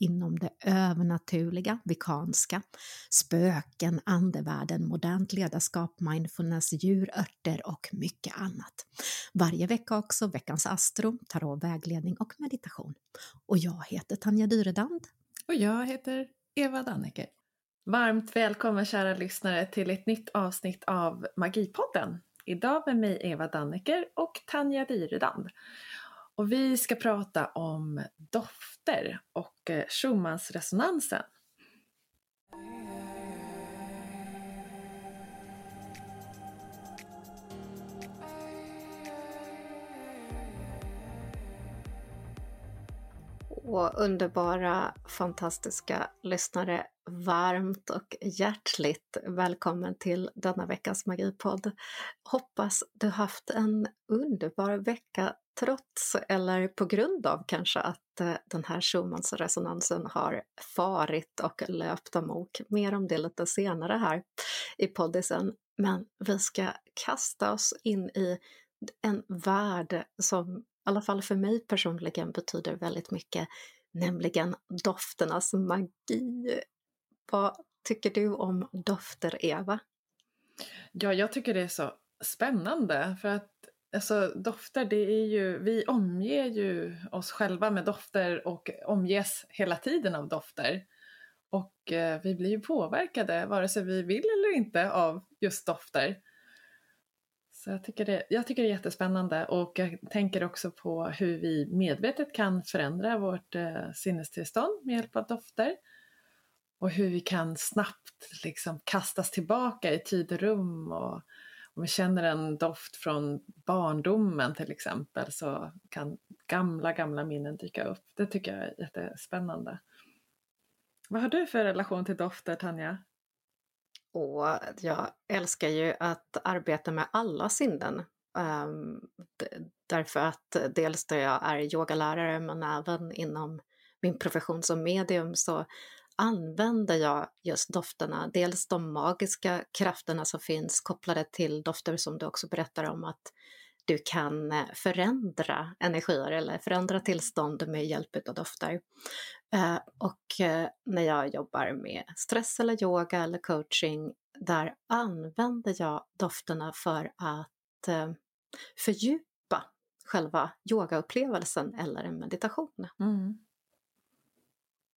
inom det övernaturliga, vikanska, spöken, andevärlden, modernt ledarskap, mindfulness, djur, örter och mycket annat. Varje vecka också veckans astro, tarot, vägledning och meditation. Och jag heter Tanja Dyredand. Och jag heter Eva Dannecker. Varmt välkommen kära lyssnare till ett nytt avsnitt av Magipodden. Idag med mig Eva Danneker och Tanja Dyredand. Och vi ska prata om dofter och eh, Schumannsresonansen. Och underbara, fantastiska lyssnare, varmt och hjärtligt välkommen till denna veckas Magipodd. Hoppas du haft en underbar vecka trots eller på grund av kanske att eh, den här Schumannsresonansen har farit och löpt amok. Mer om det lite senare här i poddisen. Men vi ska kasta oss in i en värld som i alla fall för mig personligen betyder väldigt mycket, nämligen dofternas magi. Vad tycker du om dofter, Eva? Ja, jag tycker det är så spännande för att Alltså dofter, det är ju, vi omger ju oss själva med dofter och omges hela tiden av dofter. Och eh, vi blir ju påverkade, vare sig vi vill eller inte, av just dofter. Så jag tycker, det, jag tycker det är jättespännande och jag tänker också på hur vi medvetet kan förändra vårt eh, sinnestillstånd med hjälp av dofter. Och hur vi kan snabbt liksom kastas tillbaka i tid och rum och om vi känner en doft från barndomen till exempel så kan gamla, gamla minnen dyka upp. Det tycker jag är jättespännande. Vad har du för relation till dofter, Tanja? Och jag älskar ju att arbeta med alla sinnen. Um, därför att dels då jag är yogalärare men även inom min profession som medium så använder jag just dofterna. Dels de magiska krafterna som finns kopplade till dofter som du också berättar om att du kan eh, förändra energier eller förändra tillstånd med hjälp av dofter. Eh, och eh, när jag jobbar med stress eller yoga eller coaching, där använder jag dofterna för att fördjupa själva yogaupplevelsen eller en meditation. Mm.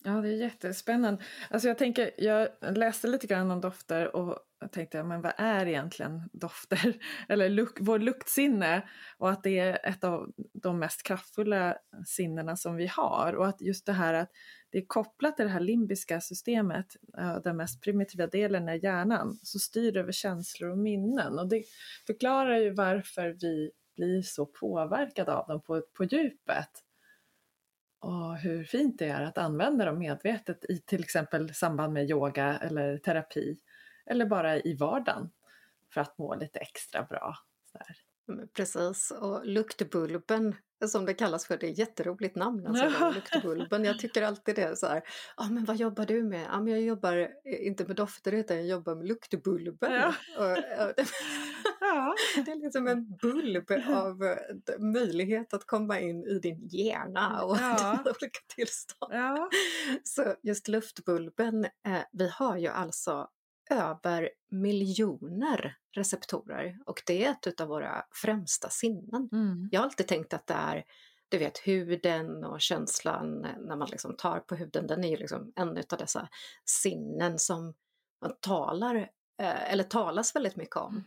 Ja, det är jättespännande. Alltså jag tänker, jag läste lite grann om dofter och tänkte, men vad är egentligen dofter? Eller luk, vår luktsinne och att det är ett av de mest kraftfulla sinnena som vi har och att just det här att det är kopplat till det här limbiska systemet, eh, den mest primitiva delen är hjärnan, som styr över känslor och minnen och det förklarar ju varför vi blir så påverkade av dem på, på djupet och hur fint det är att använda dem medvetet i till exempel samband med yoga eller terapi eller bara i vardagen för att må lite extra bra. Precis, och luktbulben som det kallas för, det är ett jätteroligt namn, alltså, luktbulben. Jag tycker alltid det är så här, ja ah, men vad jobbar du med? Ja men jag jobbar inte med dofter utan jag jobbar med luktbulben. Ja. Och, och. Det är liksom en bulb av eh, möjlighet att komma in i din hjärna och ja. dina olika tillstånd. Ja. Så just luftbulben, eh, vi har ju alltså över miljoner receptorer och det är ett av våra främsta sinnen. Mm. Jag har alltid tänkt att det är du vet huden och känslan när man liksom tar på huden, den är ju liksom en av dessa sinnen som man talar, eh, eller talas väldigt mycket om. Mm.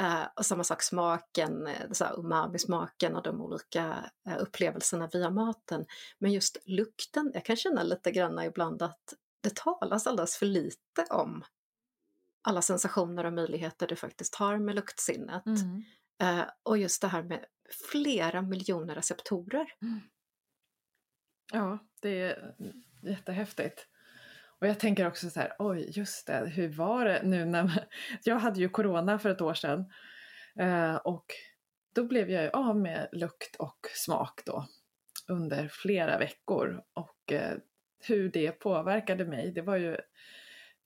Uh, och samma sak smaken, umami-smaken och de olika uh, upplevelserna via maten. Men just lukten, jag kan känna lite grann ibland att det talas alldeles för lite om alla sensationer och möjligheter du faktiskt har med luktsinnet. Mm. Uh, och just det här med flera miljoner receptorer. Mm. Ja, det är jättehäftigt. Och jag tänker också så här, oj just det, hur var det nu när jag hade ju corona för ett år sedan. Uh, och då blev jag av med lukt och smak då under flera veckor och eh, hur det påverkade mig, det var ju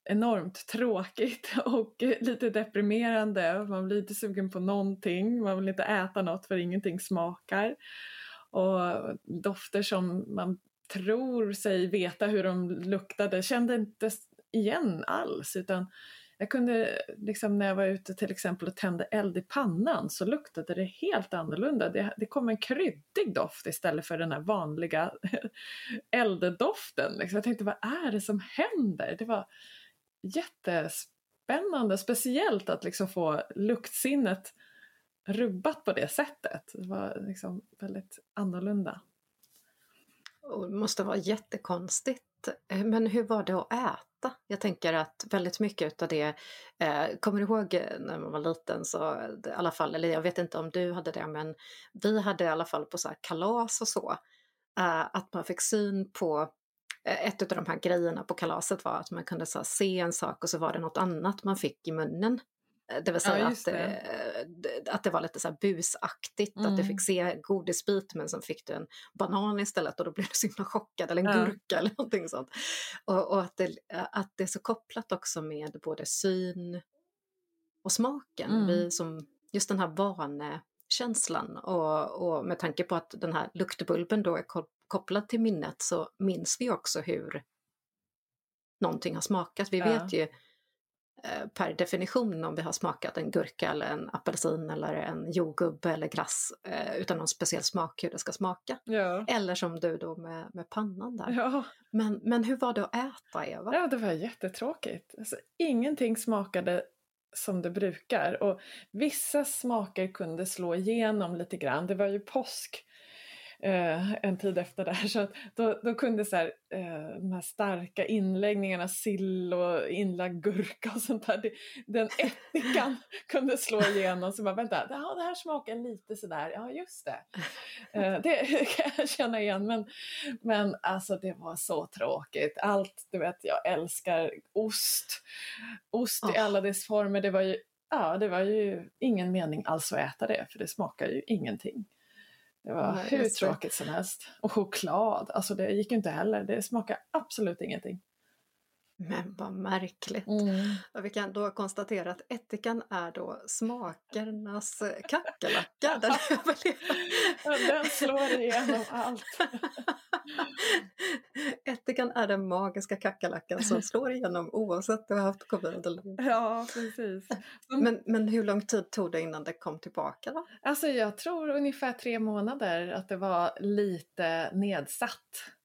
enormt tråkigt och lite deprimerande. Man blir inte sugen på någonting, man vill inte äta något för ingenting smakar. Och dofter som man tror sig veta hur de luktade kände inte igen alls utan jag kunde, liksom när jag var ute till exempel och tände eld i pannan så luktade det helt annorlunda. Det, det kom en kryddig doft istället för den här vanliga elddoften. Liksom. Jag tänkte, vad är det som händer? Det var jättespännande, speciellt att liksom få luktsinnet rubbat på det sättet. Det var liksom väldigt annorlunda. Och det måste vara jättekonstigt. Eh, men hur var det att äta? Jag tänker att väldigt mycket av det, eh, kommer du ihåg eh, när man var liten så i alla fall, eller jag vet inte om du hade det, men vi hade i alla fall på så kalas och så, eh, att man fick syn på ett av de här grejerna på kalaset var att man kunde så, se en sak och så var det något annat man fick i munnen. Eh, det vill säga ja, att, det. Eh, att det var lite så här busaktigt, mm. att du fick se godisbit men sen fick du en banan istället och då blev du så himla chockad, eller en ja. gurka eller någonting sånt. Och, och, att, det, att det är så kopplat också med både syn och smaken. Mm. Vi som, just den här vanekänslan och, och med tanke på att den här luktbulben då är kopplat till minnet så minns vi också hur någonting har smakat. Vi ja. vet ju eh, per definition om vi har smakat en gurka eller en apelsin eller en jordgubbe eller glass eh, utan någon speciell smak hur det ska smaka. Ja. Eller som du då med, med pannan där. Ja. Men, men hur var det att äta Eva? Ja det var jättetråkigt. Alltså, ingenting smakade som det brukar och vissa smaker kunde slå igenom lite grann. Det var ju påsk eh, en tid efter det här. Så då, då kunde så här, eh, de här starka inläggningarna, sill och inlagd gurka och sånt där, det, den ättikan kunde slå igenom. Så bara, vänta, det här, det här smakar lite sådär, ja just det. Eh, det kan jag känna igen, men, men alltså det var så tråkigt. Allt, du vet, jag älskar ost. Ost oh. i alla dess former, det var ju Ja, det var ju ingen mening alls att äta det, för det smakar ju ingenting. Det var Nej, hur tråkigt som helst. Och choklad, alltså det gick ju inte heller. Det smakar absolut ingenting. Men vad märkligt. Mm. Vi kan då konstatera att ättikan är då smakernas kackerlacka. Den överlever. den slår igenom allt. ättikan är den magiska kackerlackan som slår igenom oavsett om du har haft covid eller inte. Ja, precis. Men, men hur lång tid tog det innan det kom tillbaka då? Alltså jag tror ungefär tre månader att det var lite nedsatt.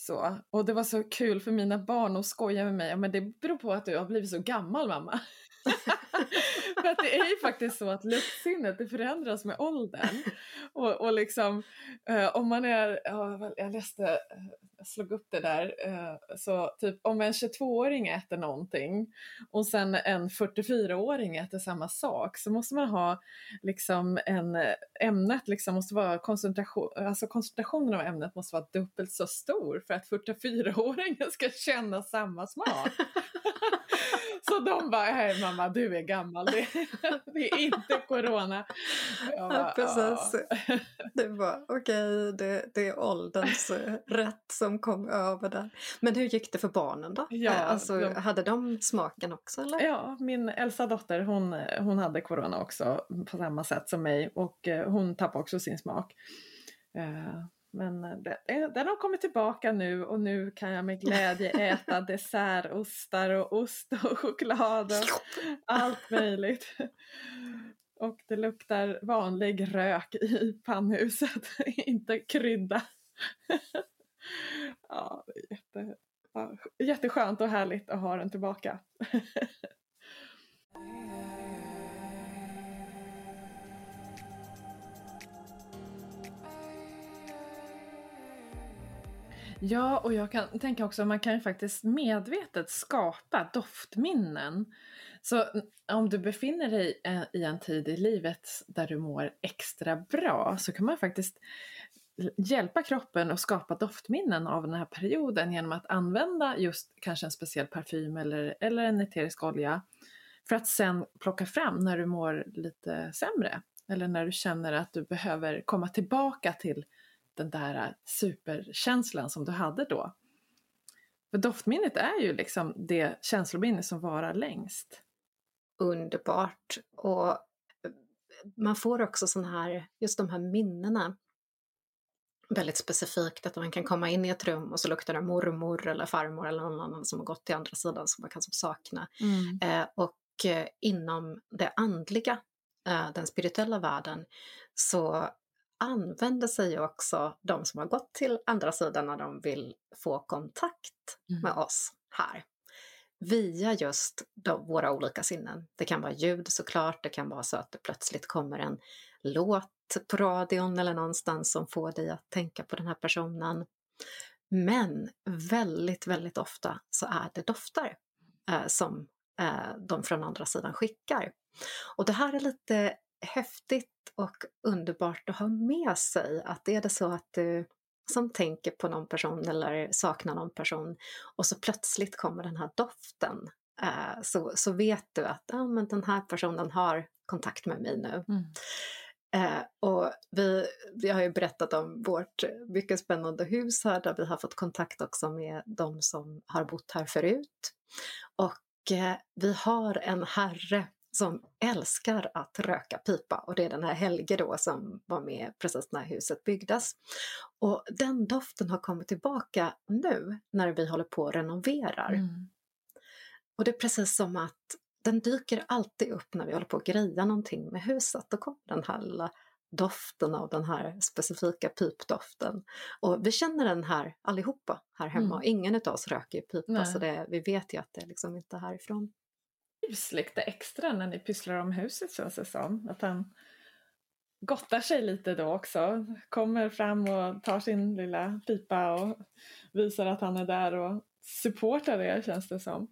Så. Och det var så kul för mina barn att skoja med mig, men det beror på att du har blivit så gammal mamma. för att det är ju faktiskt så att luktsinnet det förändras med åldern. Och, och liksom, eh, om man är, ja, jag läste, eh, jag slog upp det där, eh, så typ om en 22-åring äter någonting och sen en 44-åring äter samma sak så måste man ha liksom en, eh, ämnet liksom måste vara koncentration, alltså koncentrationen av ämnet måste vara dubbelt så stor för att 44-åringen ska känna samma smak. Så de bara, hej mamma du är gammal, det, det är inte corona. Bara, ja, precis. Ja. Det var okej, okay, det, det är ålderns rätt som kom över där. Men hur gick det för barnen då? Ja, alltså, de, hade de smaken också? Eller? Ja, min äldsta dotter hon, hon hade corona också på samma sätt som mig och eh, hon tappade också sin smak. Men eh, den har kommit tillbaka nu och nu kan jag med glädje äta dessertostar och ost och choklad och allt möjligt. Och det luktar vanlig rök i pannhuset, inte krydda. Ja, jätte, jätteskönt och härligt att ha den tillbaka. Ja, och jag kan tänka också att man kan ju faktiskt medvetet skapa doftminnen. Så om du befinner dig eh, i en tid i livet där du mår extra bra så kan man faktiskt hjälpa kroppen att skapa doftminnen av den här perioden genom att använda just kanske en speciell parfym eller, eller en eterisk olja för att sen plocka fram när du mår lite sämre Eller när du känner att du behöver komma tillbaka till den där superkänslan som du hade då. För doftminnet är ju liksom det känslominne som varar längst. Underbart. Och eh, man får också sån här, just de här minnena väldigt specifikt att man kan komma in i ett rum och så luktar det mormor eller farmor eller någon annan som har gått till andra sidan som man kan sakna. Mm. Eh, och eh, inom det andliga, eh, den spirituella världen, så använder sig också de som har gått till andra sidan när de vill få kontakt mm. med oss här. Via just de, våra olika sinnen. Det kan vara ljud såklart, det kan vara så att det plötsligt kommer en låt på radion eller någonstans som får dig att tänka på den här personen. Men väldigt, väldigt ofta så är det dofter eh, som eh, de från andra sidan skickar. Och det här är lite häftigt och underbart att ha med sig att är det så att du som tänker på någon person eller saknar någon person och så plötsligt kommer den här doften eh, så, så vet du att ah, men den här personen har kontakt med mig nu. Mm. Eh, och vi, vi har ju berättat om vårt mycket spännande hus här där vi har fått kontakt också med de som har bott här förut. Och eh, vi har en herre som älskar att röka pipa och det är den här Helge då som var med precis när huset byggdes. Och den doften har kommit tillbaka nu när vi håller på och renoverar. Mm. Och det är precis som att den dyker alltid upp när vi håller på att greja någonting med huset. Då kommer den här lilla doften av den här specifika pipdoften. Och vi känner den här allihopa här hemma. Mm. Ingen av oss röker pipa Nej. så det, vi vet ju att det är liksom inte härifrån. Trivs lite extra när ni pysslar om huset känns det som. Att han gottar sig lite då också. Kommer fram och tar sin lilla pipa och visar att han är där och supportar det känns det som.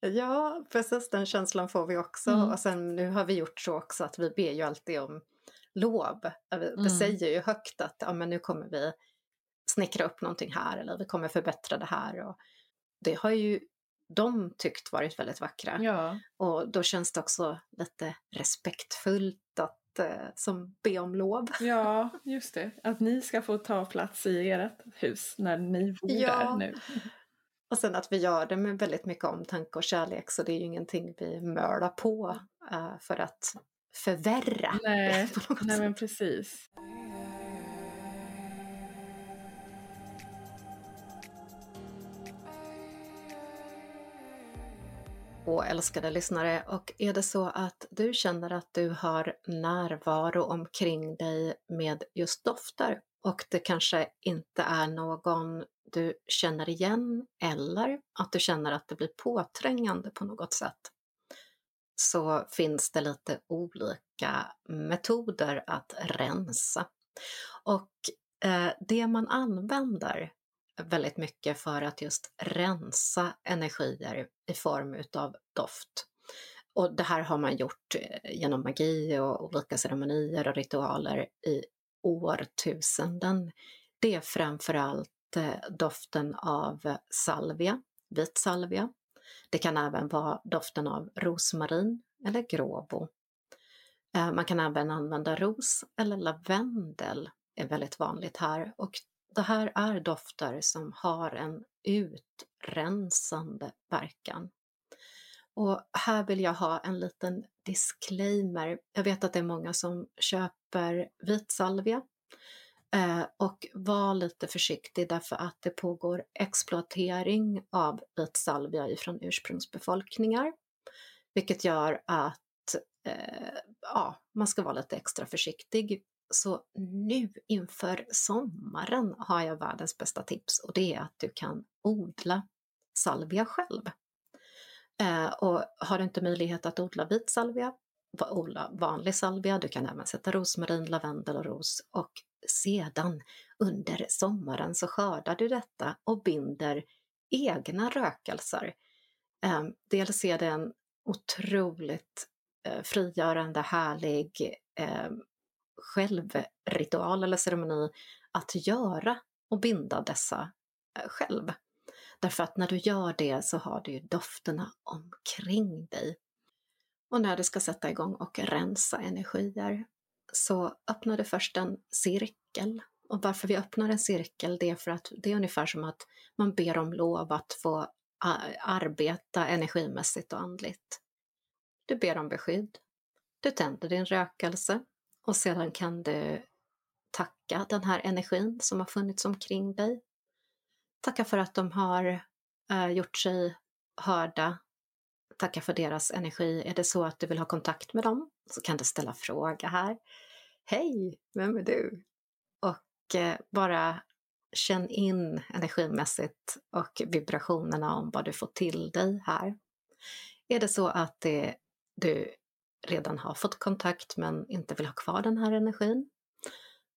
Ja, precis den känslan får vi också. Mm. Och sen nu har vi gjort så också att vi ber ju alltid om lov. Vi mm. säger ju högt att ja, men nu kommer vi snickra upp någonting här eller vi kommer förbättra det här. Och det har ju de tyckt varit väldigt vackra. Ja. Och då känns det också lite respektfullt att eh, som be om lov. Ja, just det. Att ni ska få ta plats i ert hus när ni bor ja. där nu. Och sen att vi gör det med väldigt mycket omtanke och kärlek så det är ju ingenting vi mölar på uh, för att förvärra. Nej, nej men precis. Och älskade lyssnare, och är det så att du känner att du har närvaro omkring dig med just dofter och det kanske inte är någon du känner igen eller att du känner att det blir påträngande på något sätt så finns det lite olika metoder att rensa. Och eh, det man använder väldigt mycket för att just rensa energier i form utav doft. Och det här har man gjort eh, genom magi och olika ceremonier och ritualer i årtusenden. Det är framförallt eh, doften av salvia, vit salvia. Det kan även vara doften av rosmarin eller gråbo. Eh, man kan även använda ros eller lavendel, är väldigt vanligt här. Och det här är dofter som har en utrensande verkan. Och här vill jag ha en liten disclaimer. Jag vet att det är många som köper vit salvia Eh, och var lite försiktig därför att det pågår exploatering av vit salvia ifrån ursprungsbefolkningar. Vilket gör att eh, ja, man ska vara lite extra försiktig. Så nu inför sommaren har jag världens bästa tips och det är att du kan odla salvia själv. Eh, och har du inte möjlighet att odla vit salvia, odla vanlig salvia, du kan även sätta rosmarin, lavendel och ros och sedan under sommaren så skördar du detta och binder egna rökelser. Eh, dels är det en otroligt eh, frigörande, härlig eh, självritual eller ceremoni att göra och binda dessa eh, själv. Därför att när du gör det så har du ju dofterna omkring dig. Och när du ska sätta igång och rensa energier så öppnar du först en cirkel. Och varför vi öppnar en cirkel det är för att det är ungefär som att man ber om lov att få eh, arbeta energimässigt och andligt. Du ber om beskydd. Du tänder din rökelse och sedan kan du tacka den här energin som har funnits omkring dig. Tacka för att de har eh, gjort sig hörda. Tacka för deras energi. Är det så att du vill ha kontakt med dem så kan du ställa fråga här. Hej, vem är du? Och eh, bara känn in energimässigt och vibrationerna om vad du får till dig här. Är det så att det, du redan har fått kontakt men inte vill ha kvar den här energin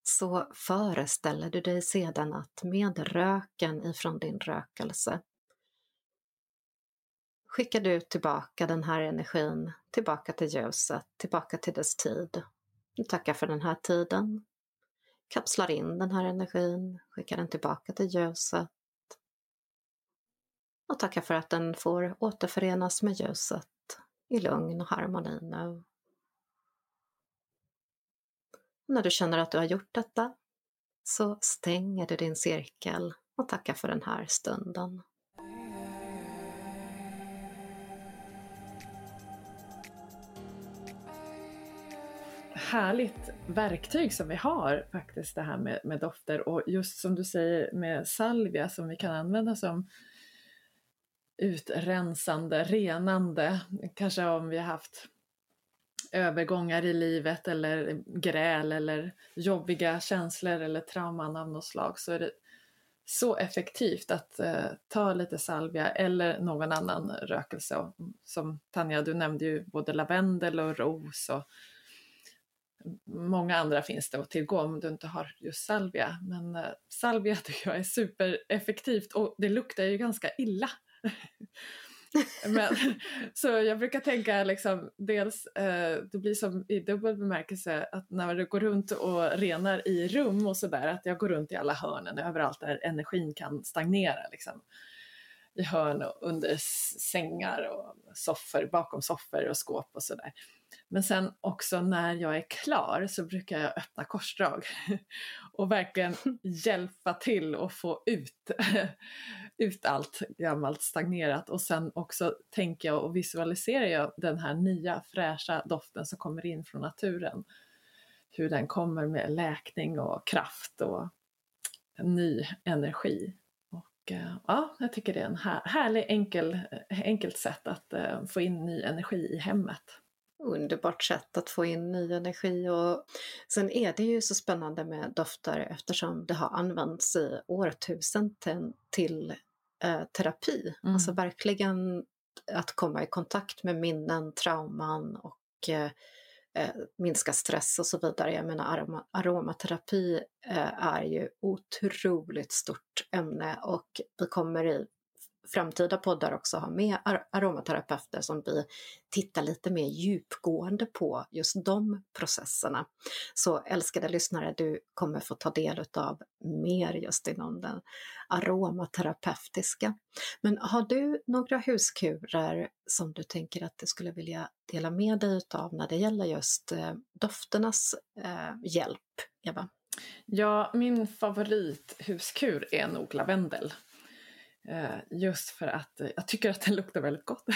så föreställer du dig sedan att med röken ifrån din rökelse skickar du tillbaka den här energin tillbaka till ljuset, tillbaka till dess tid. Du tackar för den här tiden, kapslar in den här energin, skickar den tillbaka till ljuset och tackar för att den får återförenas med ljuset i lugn och harmoni nu. När du känner att du har gjort detta så stänger du din cirkel och tackar för den här stunden. Härligt verktyg som vi har faktiskt det här med, med dofter och just som du säger med salvia som vi kan använda som utrensande, renande, kanske om vi har haft övergångar i livet eller gräl eller jobbiga känslor eller trauman av något slag så är det så effektivt att eh, ta lite salvia eller någon annan rökelse. Och, som Tanja, du nämnde ju både lavendel och ros och många andra finns det att tillgå om du inte har just salvia. Men eh, salvia tycker jag är supereffektivt och det luktar ju ganska illa. Men, så jag brukar tänka liksom dels, eh, det blir som i dubbel bemärkelse att när du går runt och renar i rum och sådär, att jag går runt i alla hörnen överallt där energin kan stagnera liksom. I hörn och under sängar och soffor, bakom soffor och skåp och sådär. Men sen också när jag är klar så brukar jag öppna korsdrag och verkligen hjälpa till att få ut, ut allt gammalt stagnerat och sen också tänker jag och visualiserar jag den här nya fräscha doften som kommer in från naturen. Hur den kommer med läkning och kraft och ny energi. Och, eh, ja, jag tycker det är en här, härlig enkel, eh, enkelt sätt att eh, få in ny energi i hemmet underbart sätt att få in ny energi och sen är det ju så spännande med dofter eftersom det har använts i årtusenden till eh, terapi. Mm. Alltså verkligen att komma i kontakt med minnen, trauman och eh, eh minska stress och så vidare. Jag menar aroma, aromaterapi eh, är ju otroligt stort ämne och vi kommer i framtida poddar också ha med ar aromaterapeuter som vi tittar lite mer djupgående på just de processerna. Så älskade lyssnare, du kommer få ta del av mer just inom den aromaterapeutiska. Men har du några huskurer som du tänker att du skulle vilja dela med dig av när det gäller just eh, dofternas eh, hjälp, Eva? Ja, min favorithuskur är nog lavendel. Eh, just för att eh, jag tycker att den luktar väldigt gott.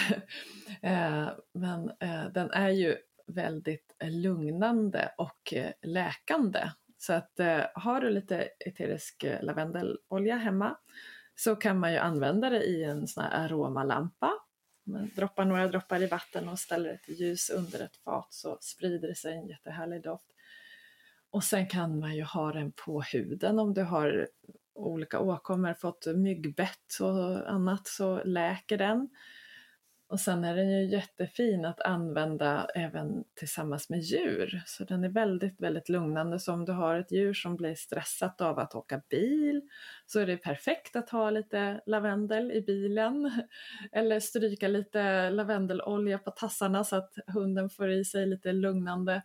Eh, men den är ju väldigt lugnande och läkande. Så att har du lite eterisk lavendelolja hemma så kan man ju använda det i en sån här aromalampa. Man droppar några droppar i vatten och ställer ett ljus under ett fat så sprider det sig en jättehärlig doft. Och sen kan man ju ha den på huden om du har olika åkommor, fått myggbett och annat så läker den. Och sen är den ju jättefin att använda även tillsammans med djur. Så den är väldigt, väldigt lugnande. Så om du har ett djur som blir stressat av att åka bil så är det perfekt att ha lite lavendel i bilen. Eller stryka lite lavendelolja på tassarna så att hunden får i sig lite lugnande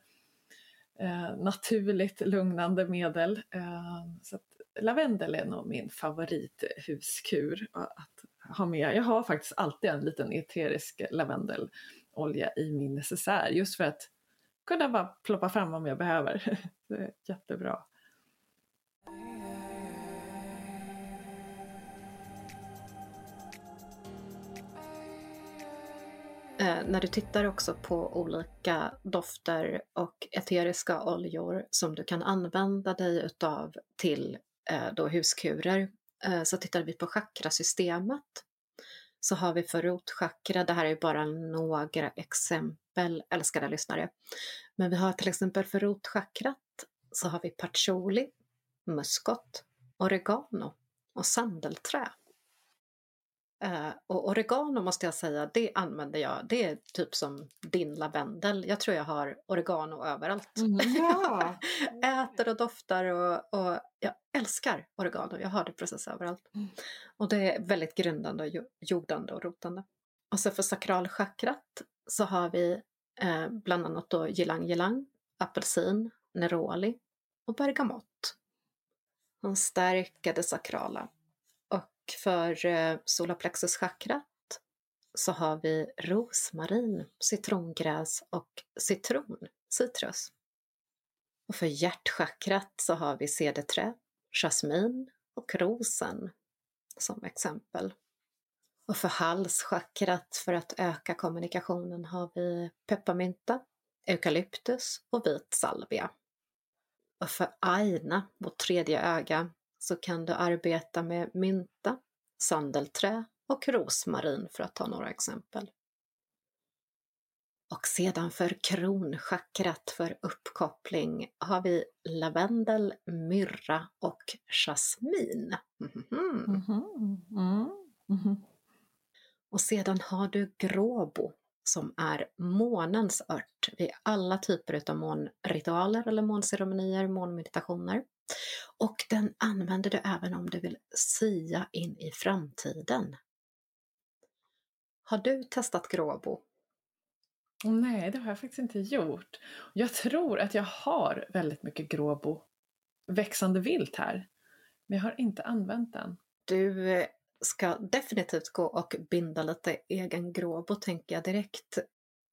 eh, naturligt lugnande medel. Eh, så lavendel är nog min favorithuskur att ha med. Jag har faktiskt alltid en liten eterisk lavendelolja i min necessär just för att kunna bara ploppa fram om jag behöver. Det är jättebra. Eh, när du tittar också på olika dofter och eteriska oljor som du kan använda dig utav till Eh, då huskurer eh, så tittar vi på chakrasystemet. Så har vi för rotchakra, det här är bara några exempel, älskade lyssnare. Men vi har till exempel för rotchakrat så har vi patchouli, muskot, oregano och sandelträ. Uh, och oregano måste jag säga, det använder jag. Det är typ som din lavendel. Jag tror jag har oregano överallt. Mm, ja. Äter och doftar och, och, jag älskar oregano. Jag har det precis överallt. Mm. Och det är väldigt grundande, och jordande och rotande. Och så för sakralchakrat så har vi eh, bland annat då ylang ylang, apelsin, neroli och bergamott. De stärker det sakrala för eh, solarplexuschakrat så har vi rosmarin, citrongräs och citron, citrus. Och för hjärtchakrat så har vi cederträ, jasmin och rosen som exempel. Och för halschakrat, för att öka kommunikationen, har vi pepparmynta, eukalyptus och vit salvia. Och för aina, vårt tredje öga, så kan du arbeta med mynta, sandelträ och rosmarin för att ta några exempel. Och sedan för kronchakrat för uppkoppling har vi lavendel, myrra och jasmin. Mm -hmm. Mm -hmm. Mm -hmm. Och sedan har du gråbo som är månens ört vid alla typer av månritualer eller månceremonier, månmeditationer. Och den använder du även om du vill sia in i framtiden. Har du testat gråbo? Nej, det har jag faktiskt inte gjort. Jag tror att jag har väldigt mycket gråbo växande vilt här, men jag har inte använt den. Du eh, ska definitivt gå och binda lite egen gråbo tänker jag direkt.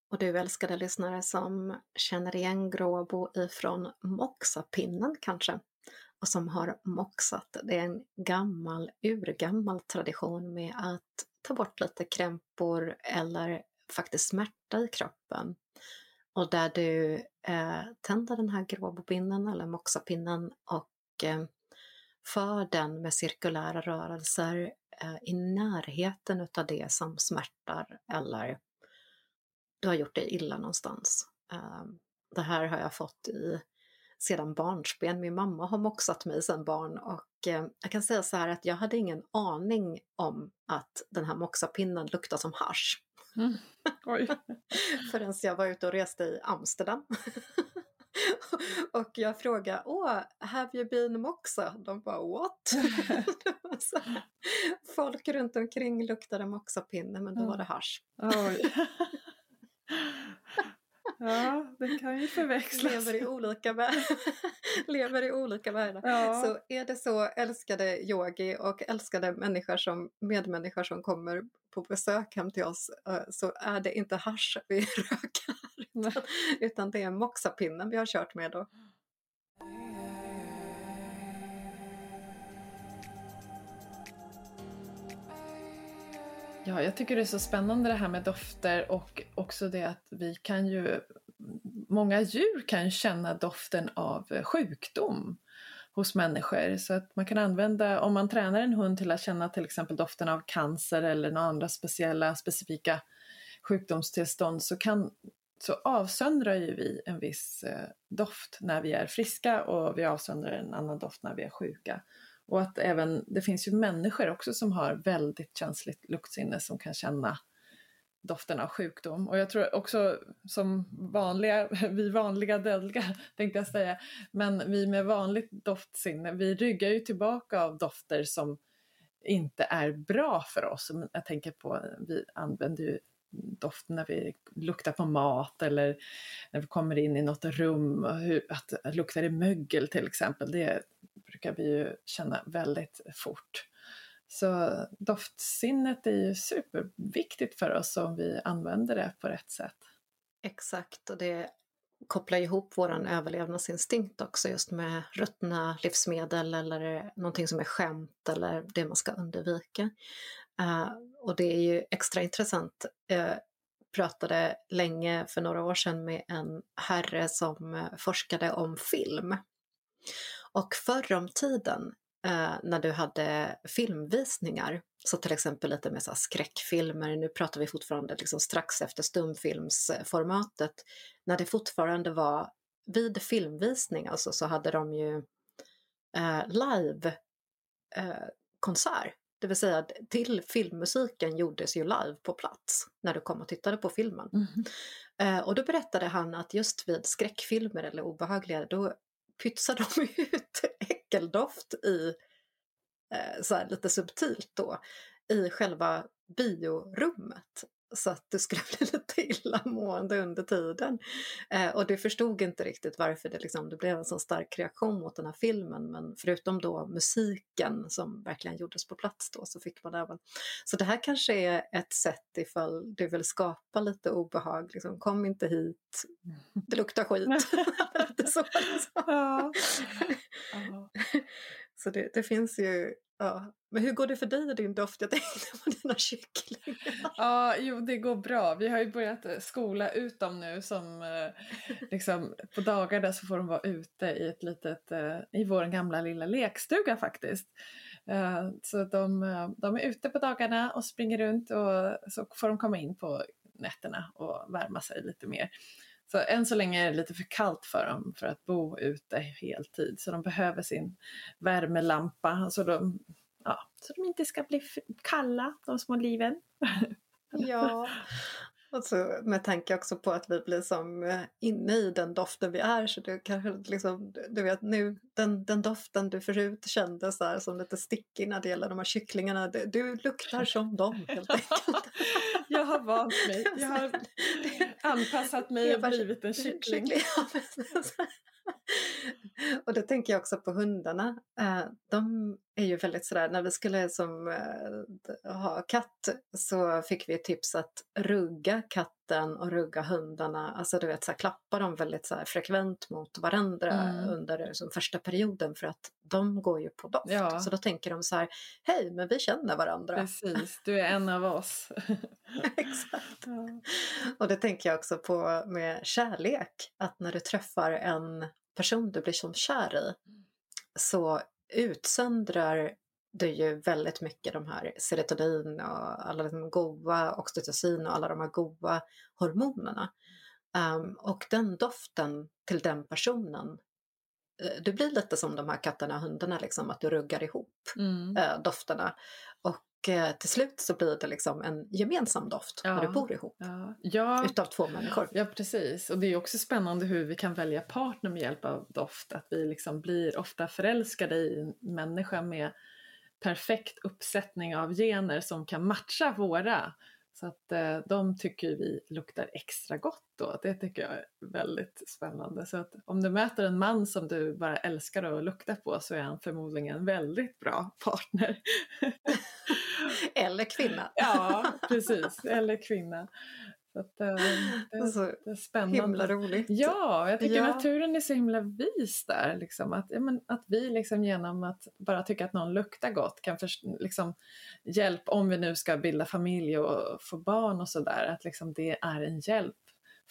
Och du älskade lyssnare som känner igen gråbo ifrån moxapinnen kanske och som har moxat. Det är en gammal, urgammal tradition med att ta bort lite krämpor eller faktiskt smärta i kroppen. Och där du eh, tänder den här gråbopinnen eller moxapinnen och eh, för den med cirkulära rörelser eh, i närheten utav det som smärtar eller du har gjort dig illa någonstans. Eh, det här har jag fått i sedan barnsben. Min mamma har moxat mig sedan barn och eh, jag kan säga så här att jag hade ingen aning om att den här moxapinnen luktar som hasch. Mm. Förrän jag var ute och reste i Amsterdam. och jag frågade, åh, have you been moxa? De bara, what? Folk runt omkring luktade moxapinne men då var det hasch. Ja, det kan ju förväxlas. Lever i olika, världar. Lever i olika världar. Ja. Så är det så älskade yogi och älskade människor som, medmänniskor som kommer på besök hem till oss eh, så är det inte hasch vi rökar utan, utan det är moxapinnen vi har kört med då. Ja, jag tycker det är så spännande det här med dofter och också det att vi kan ju, många djur kan känna doften av sjukdom hos människor. Så att man kan använda, om man tränar en hund till att känna till exempel doften av cancer eller några andra speciella, specifika sjukdomstillstånd så, kan, så avsöndrar ju vi en viss eh, doft när vi är friska och vi avsöndrar en annan doft när vi är sjuka. Och att även, det finns ju människor också som har väldigt känsligt luktsinne som kan känna doften av sjukdom. Och jag tror också som vanliga, vi vanliga dödliga tänkte jag säga, men vi med vanligt doftsinne, vi ryggar ju tillbaka av dofter som inte är bra för oss. Jag tänker på, vi använder ju doft när vi luktar på mat eller när vi kommer in i något rum, hur, att luktar det mögel till exempel, det brukar vi ju känna väldigt fort. Så doftsinnet är ju superviktigt för oss om vi använder det på rätt sätt. Exakt, och det kopplar ihop vår överlevnadsinstinkt också just med ruttna livsmedel eller någonting som är skämt eller det man ska undvika. Uh, och det är ju extra intressant. Uh, pratade länge för några år sedan med en herre som forskade om film. Och förr om tiden eh, när du hade filmvisningar, så till exempel lite med så skräckfilmer, nu pratar vi fortfarande liksom strax efter stumfilmsformatet, när det fortfarande var vid filmvisning alltså, så hade de ju eh, live eh, konsert. Det vill säga till filmmusiken gjordes ju live på plats när du kom och tittade på filmen. Mm. Eh, och då berättade han att just vid skräckfilmer eller obehagliga, då pytsar de ut äckeldoft i, eh, så här, lite subtilt då, i själva biorummet så att du skulle bli lite illamående under tiden. Eh, och det förstod inte riktigt varför det, liksom, det blev en så stark reaktion mot den här filmen men förutom då musiken som verkligen gjordes på plats då så fick man även... Så det här kanske är ett sätt ifall du vill skapa lite obehag, liksom, kom inte hit, det luktar skit. lite så, liksom. Så det, det finns ju Ja. Men hur går det för dig och din doft? Jag tänkte på dina kycklingar. Ja, jo det går bra. Vi har ju börjat eh, skola ut dem nu som eh, liksom på dagarna så får de vara ute i ett litet, eh, i vår gamla lilla lekstuga faktiskt. Eh, så de, eh, de är ute på dagarna och springer runt och så får de komma in på nätterna och värma sig lite mer. Så än så länge är det lite för kallt för dem för att bo ute heltid. Så de behöver sin värmelampa så de, ja, så de inte ska bli kalla, de små liven. Ja, och så med tanke också på att vi blir som eh, inne i den doften vi är så du kanske liksom, du vet nu, den, den doften du förut kände så här, som lite stickig när det gäller de här kycklingarna, du, du luktar som dem helt enkelt. jag har vant mig, jag har anpassat mig och blivit en kyckling. och då tänker jag också på hundarna. Eh, de är ju väldigt sådär, när vi skulle som, äh, ha katt så fick vi tips att rugga katten och rugga hundarna, alltså du vet så här, klappa dem väldigt så här, frekvent mot varandra mm. under som första perioden för att de går ju på doft. Ja. Så då tänker de så här, hej men vi känner varandra. Precis, du är en av oss. Exakt. Ja. Och det tänker jag också på med kärlek, att när du träffar en person du blir som kär i så utsöndrar du ju väldigt mycket de här serotonin och alla de goda oxytocin och alla de här goda hormonerna. Um, och den doften till den personen, uh, du blir lite som de här katterna och hundarna, liksom, att du ruggar ihop mm. uh, dofterna. Och uh, till slut så blir det liksom en gemensam doft ja. när du bor ihop. Ja. Ja. Utav två människor. Ja precis, och det är också spännande hur vi kan välja partner med hjälp av doft. Att vi liksom blir ofta förälskade i en människa med perfekt uppsättning av gener som kan matcha våra. Så att eh, de tycker vi luktar extra gott då. Det tycker jag är väldigt spännande. Så att om du möter en man som du bara älskar att lukta på så är han förmodligen en väldigt bra partner. Eller kvinna. ja, precis. Eller kvinna. Så att, äh, det, alltså, det är spännande. Himla roligt. Ja, jag tycker ja. naturen är så himla vis där. Liksom, att, ja, men, att vi liksom genom att bara tycka att någon luktar gott kan för, liksom, hjälp om vi nu ska bilda familj och få barn och sådär. Att liksom, det är en hjälp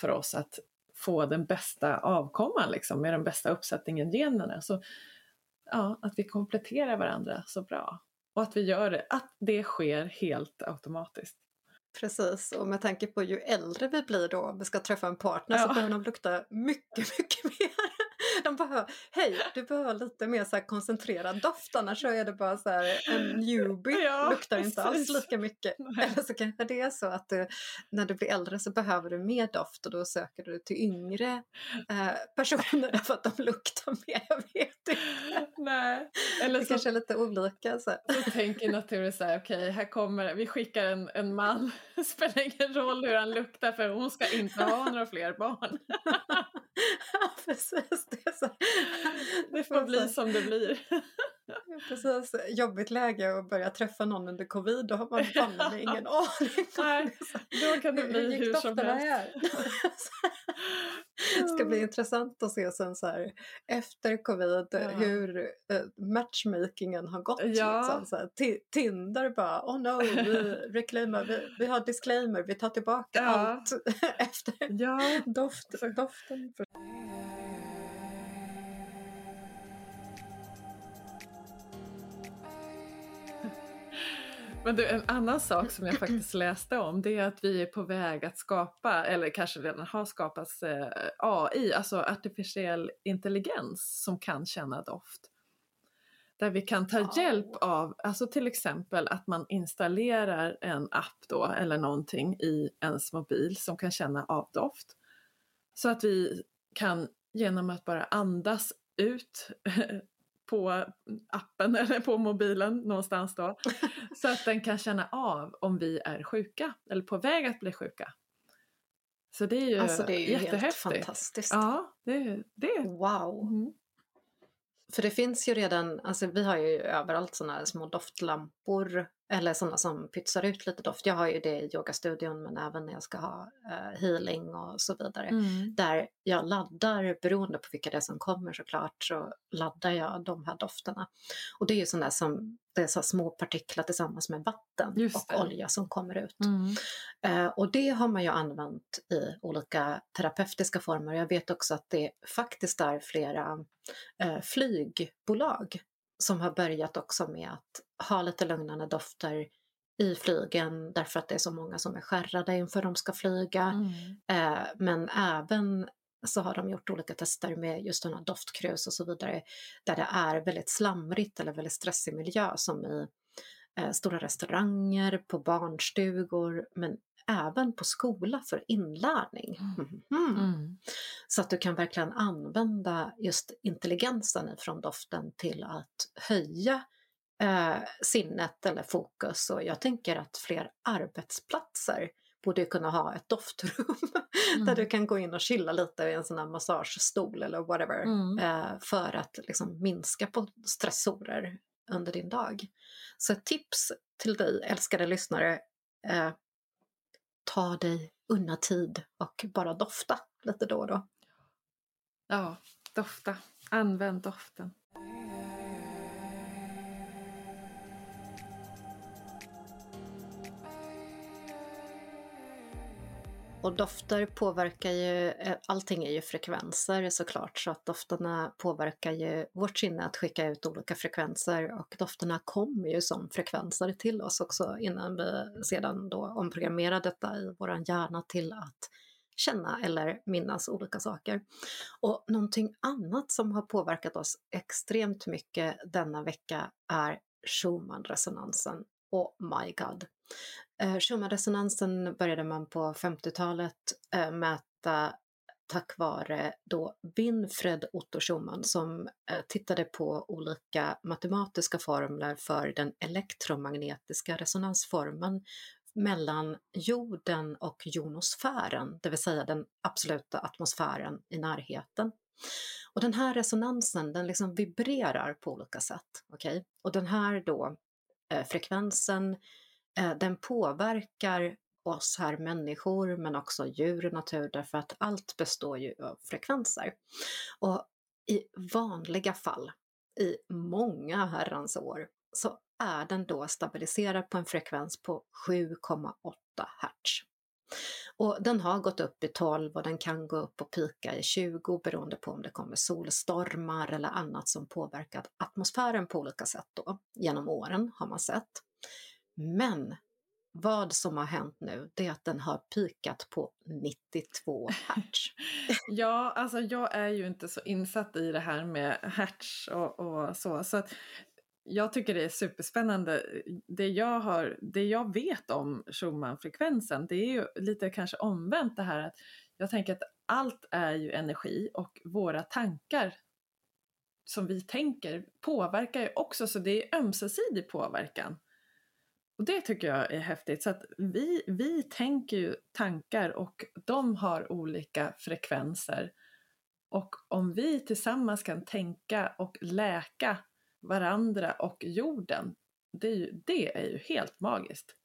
för oss att få den bästa avkomman liksom, med den bästa uppsättningen generna. Så, ja, att vi kompletterar varandra så bra. Och att vi gör det, att det sker helt automatiskt. Precis, och med tanke på ju äldre vi blir då, om vi ska träffa en partner, ja. så behöver de lukta mycket, mycket mer. De behöver, hej, du behöver lite mer så koncentrerad doft, annars så är det bara så här, en newbie ja, luktar precis. inte alls lika mycket. Nej. Eller så kanske det är så att du, när du blir äldre så behöver du mer doft och då söker du till yngre eh, personer därför att de luktar mer, jag vet inte. Nej. Eller det så, kanske är lite olika. Så, så tänker naturen så här, okej, okay, här kommer, vi skickar en, en man det spelar ingen roll hur han luktar för hon ska inte ha några fler barn. precis. Det, så. det får bli som det blir. precis. Jobbigt läge att börja träffa någon under covid, då har man fan ingen aning. Nej, då kan det bli hur som helst. Det ska bli intressant att se sen så här efter covid ja. hur uh, matchmakingen har gått. Ja. Liksom, så här, Tinder bara, oh no, vi, reclaimer, vi, vi har disclaimer, vi tar tillbaka ja. allt efter ja. doft, doften. Men du, en annan sak som jag faktiskt läste om det är att vi är på väg att skapa, eller kanske redan har skapats, eh, AI, alltså artificiell intelligens som kan känna doft. Där vi kan ta hjälp av, alltså till exempel att man installerar en app då eller någonting i ens mobil som kan känna av doft. Så att vi kan genom att bara andas ut på appen eller på mobilen någonstans då. så att den kan känna av om vi är sjuka eller på väg att bli sjuka. Så det är ju, alltså det är ju helt fantastiskt. Ja, det, det. Wow. Mm. För det finns ju redan, alltså vi har ju överallt sådana här små doftlampor eller sådana som pytsar ut lite doft. Jag har ju det i yogastudion men även när jag ska ha uh, healing och så vidare. Mm. Där jag laddar, beroende på vilka det är som kommer såklart, så laddar jag de här dofterna. Och det är ju sådana som, det är så små partiklar tillsammans med vatten och olja som kommer ut. Mm. Uh, och det har man ju använt i olika terapeutiska former. Jag vet också att det faktiskt är flera uh, flygbolag som har börjat också med att ha lite lugnande dofter i flygen därför att det är så många som är skärrade inför de ska flyga. Mm. Eh, men även så har de gjort olika tester med just sådana doftkrus och så vidare där det är väldigt slamrigt eller väldigt stressig miljö som i eh, stora restauranger, på barnstugor men även på skola för inlärning. Mm. Mm. Mm. Så att du kan verkligen använda just intelligensen från doften till att höja eh, sinnet eller fokus och jag tänker att fler arbetsplatser borde kunna ha ett doftrum där mm. du kan gå in och chilla lite i en sån här massagestol eller whatever mm. eh, för att liksom minska på stressorer under din dag. Så ett tips till dig älskade lyssnare, eh, ta dig, unna tid och bara dofta lite då och då. Ja, dofta. Använd doften. Och dofter påverkar ju, eh, allting är ju frekvenser såklart, så att dofterna påverkar ju vårt sinne att skicka ut olika frekvenser och dofterna kommer ju som frekvenser till oss också innan vi sedan då omprogrammerar detta i våran hjärna till att känna eller minnas olika saker. Och någonting annat som har påverkat oss extremt mycket denna vecka är Schumann-resonansen. My god. Eh, Schumann-resonansen började man på 50-talet eh, mäta tack vare då Winfred Otto Schumann som eh, tittade på olika matematiska formler för den elektromagnetiska resonansformen mellan jorden och jonosfären, det vill säga den absoluta atmosfären i närheten. Och den här resonansen den liksom vibrerar på olika sätt. Okay? Och den här då eh, frekvensen eh, Eh, den påverkar oss här människor men också djur och natur därför att allt består ju av frekvenser. Och i vanliga fall, i många herrans år, så är den då stabiliserad på en frekvens på 7,8 Hz. Och den har gått upp i 12 och den kan gå upp och pika i 20 beroende på om det kommer solstormar eller annat som påverkat atmosfären på olika sätt då. Genom åren har man sett. Men vad som har hänt nu, det är att den har pikat på 92 hertz. ja, alltså jag är ju inte så insatt i det här med hertz och, och så. så att jag tycker det är superspännande. Det jag, har, det jag vet om Schumann-frekvensen det är ju lite kanske omvänt det här att jag tänker att allt är ju energi och våra tankar som vi tänker påverkar ju också så det är ömsesidig påverkan. Och det tycker jag är häftigt. Så att vi, vi tänker ju tankar och de har olika frekvenser. Och om vi tillsammans kan tänka och läka varandra och jorden, det är ju, det är ju helt magiskt.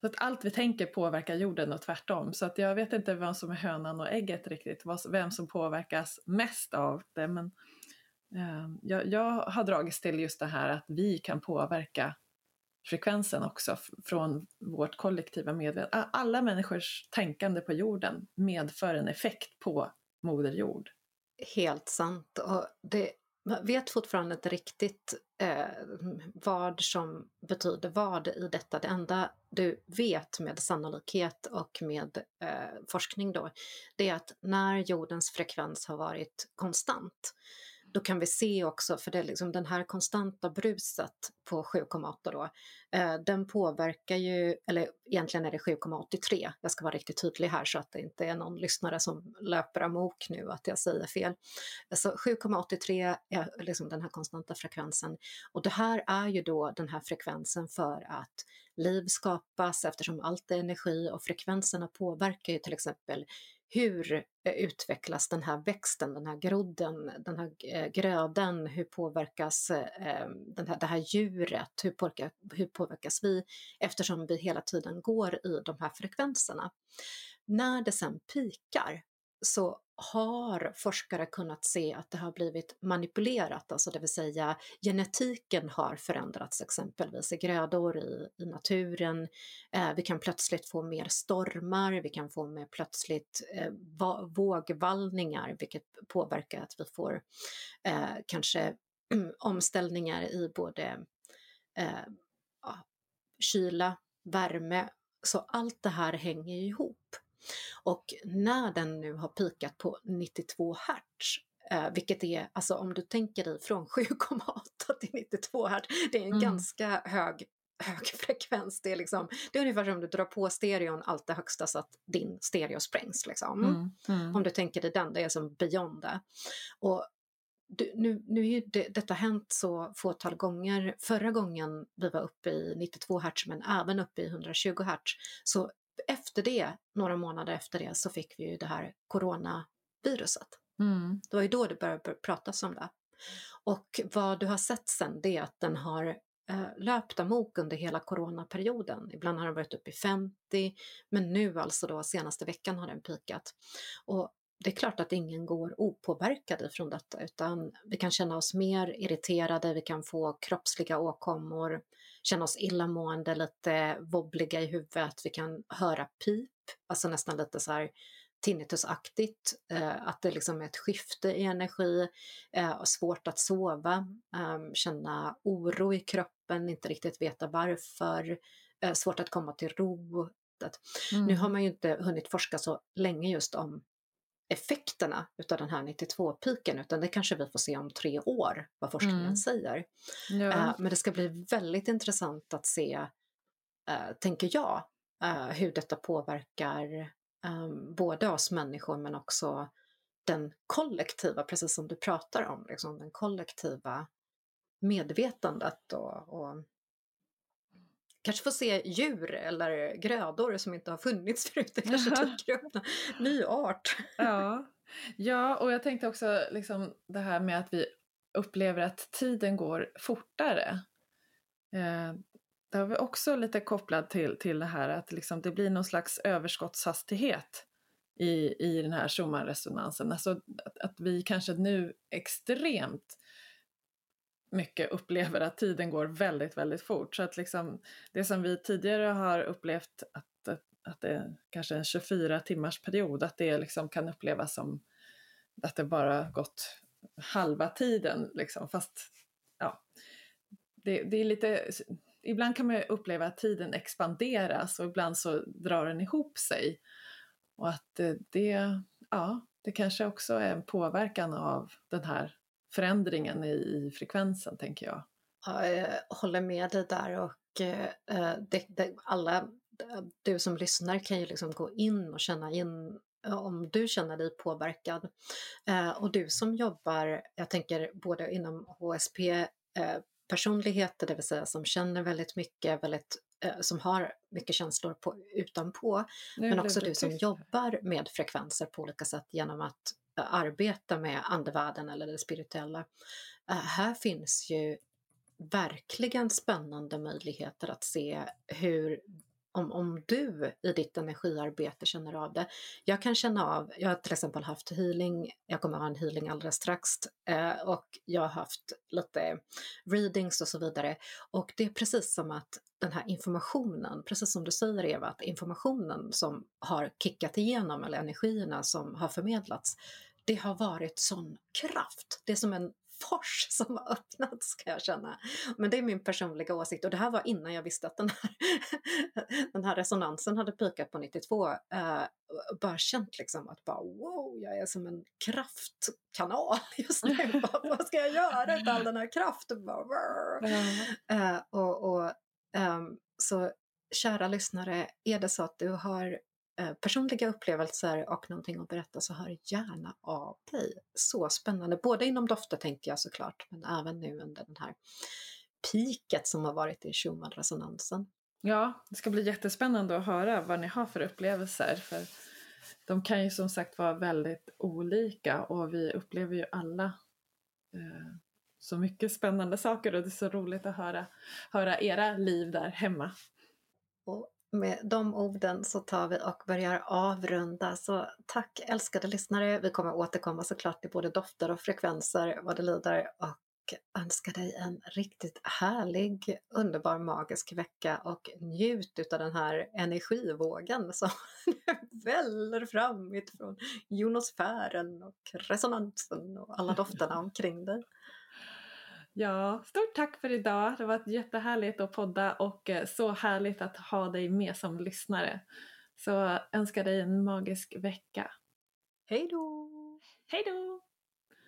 Så att allt vi tänker påverkar jorden och tvärtom. Så att jag vet inte vem som är hönan och ägget riktigt, vem som påverkas mest av det. Men eh, jag, jag har dragits till just det här att vi kan påverka frekvensen också från vårt kollektiva medvetande. Alla människors tänkande på jorden medför en effekt på Moder Jord. Helt sant. Och det, man vet fortfarande inte riktigt eh, vad som betyder vad i detta. Det enda du vet med sannolikhet och med eh, forskning då, det är att när jordens frekvens har varit konstant då kan vi se också, för det är liksom den här konstanta bruset på 7,8 då, eh, den påverkar ju, eller egentligen är det 7,83, jag ska vara riktigt tydlig här så att det inte är någon lyssnare som löper amok nu att jag säger fel. Så 7,83 är liksom den här konstanta frekvensen och det här är ju då den här frekvensen för att liv skapas eftersom allt är energi och frekvenserna påverkar ju till exempel hur eh, utvecklas den här växten, den här grodden, den här eh, grödan, hur påverkas eh, den här, det här djuret, hur, påverkas, hur påverkas vi eftersom vi hela tiden går i de här frekvenserna. När det sen pikar så har forskare kunnat se att det har blivit manipulerat, alltså det vill säga genetiken har förändrats exempelvis i grödor i, i naturen. Eh, vi kan plötsligt få mer stormar, vi kan få mer plötsligt eh, vågvallningar vilket påverkar att vi får eh, kanske omställningar i både eh, kyla, värme. Så allt det här hänger ihop. Och när den nu har pikat på 92 hertz, eh, vilket är, alltså om du tänker dig från 7,8 till 92 hertz, det är en mm. ganska hög hög frekvens. Det är, liksom, det är ungefär som om du drar på stereon allt det högsta så att din stereo sprängs. Liksom. Mm, mm. Om du tänker dig den, det är som beyond det. Och du, nu, nu är det, detta hänt så fåtal gånger. Förra gången vi var uppe i 92 hertz men även uppe i 120 hertz så efter det, några månader efter det, så fick vi ju det här coronaviruset. Mm. Det var ju då det började pratas om det. Och vad du har sett sen det är att den har eh, löpt amok under hela coronaperioden. Ibland har den varit uppe i 50, men nu alltså då senaste veckan har den pikat. Och det är klart att ingen går opåverkad ifrån detta utan vi kan känna oss mer irriterade, vi kan få kroppsliga åkommor, känna oss illamående, lite wobbliga i huvudet, vi kan höra pip, alltså nästan lite så här tinnitusaktigt, eh, att det liksom är ett skifte i energi, eh, svårt att sova, eh, känna oro i kroppen, inte riktigt veta varför, eh, svårt att komma till ro. Mm. Nu har man ju inte hunnit forska så länge just om effekterna utav den här 92-piken utan det kanske vi får se om tre år vad forskningen mm. säger. Ja. Uh, men det ska bli väldigt intressant att se, uh, tänker jag, uh, hur detta påverkar um, både oss människor men också den kollektiva, precis som du pratar om, liksom den kollektiva medvetandet och, och kanske få se djur eller grödor som inte har funnits förut. Det kanske dyker upp en ny art. ja. ja, och jag tänkte också liksom det här med att vi upplever att tiden går fortare. Eh, det har vi också lite kopplat till, till det här att liksom det blir någon slags överskottshastighet i, i den här Schumann-resonansen. Alltså att, att vi kanske nu extremt mycket upplever att tiden går väldigt, väldigt fort. Så att liksom, det som vi tidigare har upplevt att, att, att det är kanske en 24 timmars period, att det liksom kan upplevas som att det bara gått halva tiden. Liksom. Fast ja, det, det är lite, ibland kan man uppleva att tiden expanderas och ibland så drar den ihop sig. Och att det, ja, det kanske också är en påverkan av den här förändringen i, i frekvensen, tänker jag. Ja, jag håller med dig där och eh, det, det, alla du som lyssnar kan ju liksom gå in och känna in om du känner dig påverkad. Eh, och du som jobbar, jag tänker både inom HSP eh, personligheter, det vill säga som känner väldigt mycket, väldigt, som har mycket känslor på, utanpå, nu men också du som jobbar med frekvenser på olika sätt genom att arbeta med andevärlden eller det spirituella. Eh, här finns ju verkligen spännande möjligheter att se hur om, om du i ditt energiarbete känner av det. Jag kan känna av, jag har till exempel haft healing, jag kommer ha en healing alldeles strax eh, och jag har haft lite readings och så vidare. Och det är precis som att den här informationen, precis som du säger Eva, att informationen som har kickat igenom, eller energierna som har förmedlats, det har varit sån kraft. Det är som en fors som har öppnats kan jag känna. Men det är min personliga åsikt och det här var innan jag visste att den här, den här resonansen hade pikat på 92. Uh, eh, bara känt liksom att bara wow, jag är som en kraftkanal just nu. Vad ska jag göra med all den här kraften? Uh, och, och um, så kära lyssnare, är det så att du har personliga upplevelser och någonting att berätta så hör gärna av dig. Så spännande, både inom dofter tänker jag såklart, men även nu under den här piket som har varit i Schumann-resonansen. Ja, det ska bli jättespännande att höra vad ni har för upplevelser. För de kan ju som sagt vara väldigt olika och vi upplever ju alla eh, så mycket spännande saker och det är så roligt att höra, höra era liv där hemma. Och med de orden så tar vi och börjar avrunda. Så tack älskade lyssnare. Vi kommer återkomma såklart till både dofter och frekvenser vad det lider och önskar dig en riktigt härlig, underbar, magisk vecka och njut utav den här energivågen som väller fram utifrån jonosfären och resonansen och alla dofterna omkring dig. Ja, stort tack för idag. Det var jättehärligt att podda och eh, så härligt att ha dig med som lyssnare. Så önskar dig en magisk vecka. Hej då! Hej då!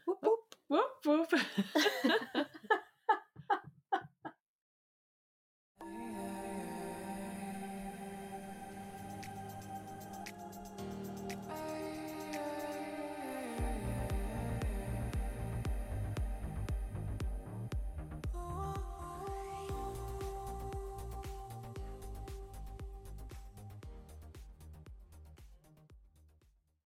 Woop, woop. Woop, woop.